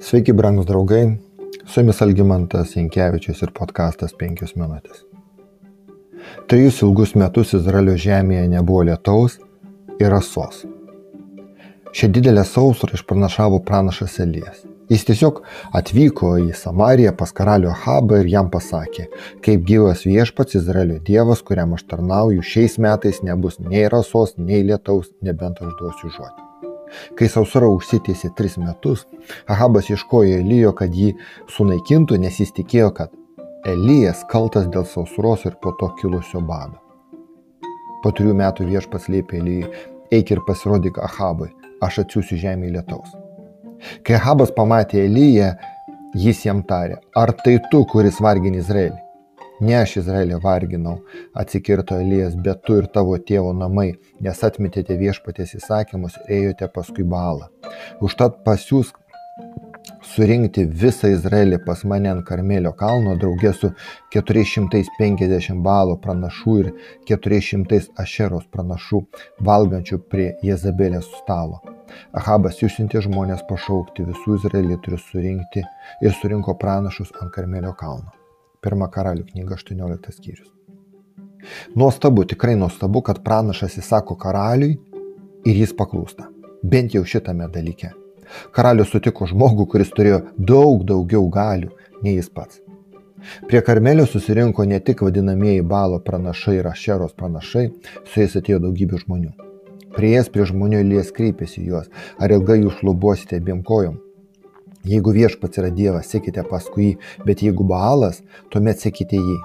Sveiki, brangus draugai, su jumis Algymantas Jankievičius ir podkastas 5 minutės. Trejus ilgus metus Izraelio žemėje nebuvo lietaus ir rasos. Šią didelę sausrą išpranašavo pranašas Elijas. Jis tiesiog atvyko į Samariją pas karalių Habą ir jam pasakė, kaip gyvas viešpats Izraelio dievas, kuriam aš tarnauju, šiais metais nebus nei rasos, nei lietaus, nebent aš duosiu žodį. Kai sausra užsitėsi tris metus, Ahabas ieškojo Elijo, kad jį sunaikintų, nes jis tikėjo, kad Elijas kaltas dėl sausros ir po to kilusio bado. Po trijų metų viešpats liepė Elijui, eik ir pasirodyk Ahabui, aš atsiųsiu žemį lietaus. Kai Ahabas pamatė Eliją, jis jam tarė, ar tai tu, kuris vargini Izraelį? Ne aš Izraelį varginau, atsikirto Elijas, bet tu ir tavo tėvo namai, nes atmetėte viešpatės įsakymus ir ėjote paskui balą. Užtat pasiūsk surinkti visą Izraelį pas mane ant Karmelio kalno draugė su 450 balo pranašų ir 400 ašeros pranašų valgančių prie Jezabelės stalo. Ahabas išsiuntė žmonės pašaukti visų izraelitų surinkti ir surinko pranašus ant Karmelio kalno. Pirma karalių knyga 18 skyrius. Nuostabu, tikrai nuostabu, kad pranašas įsako karaliui ir jis paklūsta. Bent jau šitame dalyke. Karalius sutiko žmogų, kuris turėjo daug daugiau galių nei jis pats. Prie Karmelio susirinko ne tik vadinamieji balo pranašai ir ašeros pranašai, su jais atėjo daugybė žmonių. Prieės prie žmonių Elijas kreipėsi juos, ar ilgai jūs šlubuosite abiem kojom, Jeigu viešpats yra Dievas, sekite paskui jį, bet jeigu Baalas, tuomet sekite jį.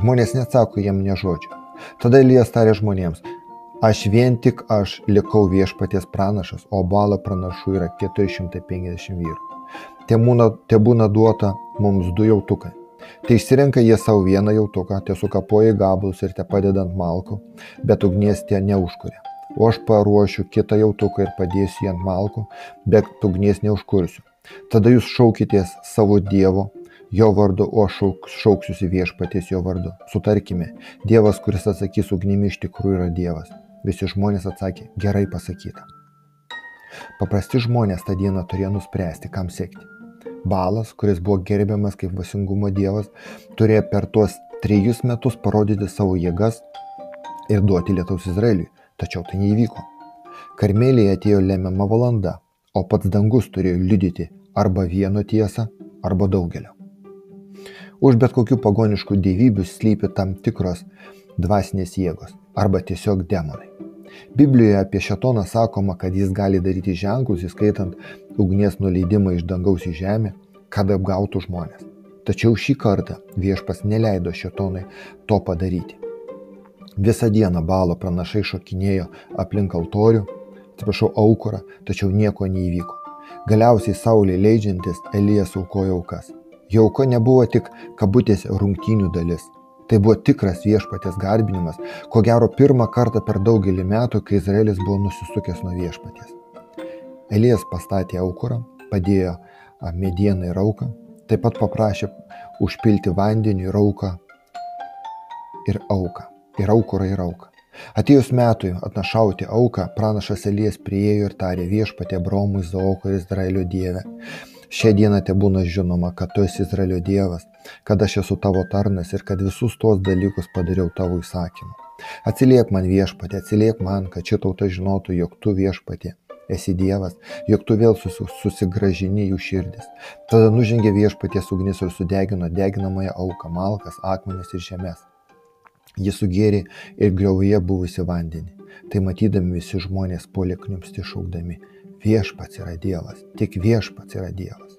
Žmonės neatsako jam ne žodžio. Tada Elijas tarė žmonėms, aš vien tik aš likau viešpaties pranašas, o Baalo pranašų yra 450 vyrų. Te būna, te būna duota mums du jautukai. Tai išsirenka jie savo vieną jautuką, te sukapoja gabalus ir te padeda ant malkų, bet ugnies tie neužkuria. O aš paruošiu kitą jautuką ir padėsiu jį ant malkų, bet ugnies neužkursiu. Tada jūs šaukitės savo Dievo, jo vardu, o aš šauk, šauksiuosi viešpaties jo vardu. Sutarkime, Dievas, kuris atsakys ugnimi, iš tikrųjų yra Dievas. Visi žmonės atsakė, gerai pasakyta. Paprasti žmonės tą dieną turėjo nuspręsti, kam sekti. Balas, kuris buvo gerbiamas kaip vasingumo dievas, turėjo per tuos trejus metus parodyti savo jėgas ir duoti lietaus Izraeliui, tačiau tai neįvyko. Karmelėje atėjo lemiama valanda, o pats dangus turėjo liudyti arba vieno tiesą, arba daugelio. Už bet kokių pagoniškų dievybių slypi tam tikros dvasinės jėgos arba tiesiog demonai. Biblijoje apie šetoną sakoma, kad jis gali daryti ženklus, įskaitant ugnies nuleidimą iš dangaus į žemę, kad apgautų žmonės. Tačiau šį kartą viešpas neleido šetonai to padaryti. Visą dieną balo pranašai šokinėjo aplink altorių, atsiprašau, aukurą, tačiau nieko neįvyko. Galiausiai saulė leidžiantis Elijas aukojo aukas. Jo auka nebuvo tik kabutėse rungtynių dalis. Tai buvo tikras viešpatės garbinimas, ko gero pirmą kartą per daugelį metų, kai Izraelis buvo nusisukęs nuo viešpatės. Elijas pastatė aukurą, padėjo medieną ir auką, taip pat paprašė užpilti vandenį ir auką ir auką, ir aukurą ir auką. Atėjus metui atnašauti auką, pranašas Elijas priejo ir tarė viešpatė Bromui, Zaoko ir Izraelio dievę. Šią dieną te būna žinoma, kad tu esi Izraelio dievas, kad aš esu tavo tarnas ir kad visus tuos dalykus padariau tavo įsakymu. Atsiliek man viešpatė, atsiliek man, kad ši tauta žinotų, jog tu viešpatė esi Dievas, jog tu vėl susigražini jų širdis. Tada nužengė viešpaties ugnis ir sudegino deginamąją auką, malkas, akmenis ir žemės. Jis sugėrė ir griovoje buvusi vandenį. Tai matydami visi žmonės polė kniupsti šaukdami, viešpats yra Dievas, tik viešpats yra Dievas.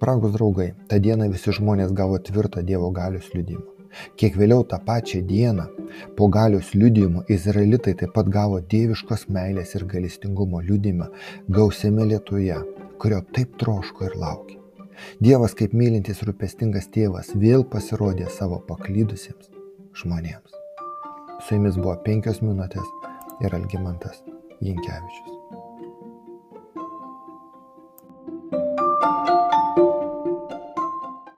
Brangus draugai, tą dieną visi žmonės gavo tvirtą Dievo galios liudymą. Kiek vėliau tą pačią dieną po galios liudijimo izraelitai taip pat gavo dieviškos meilės ir galistingumo liudymą gausiame Lietuvoje, kurio taip troško ir laukė. Dievas kaip mylintis rūpestingas tėvas vėl pasirodė savo paklydusiems žmonėms. Su jumis buvo penkios minutės ir Algymantas Jinkievičius.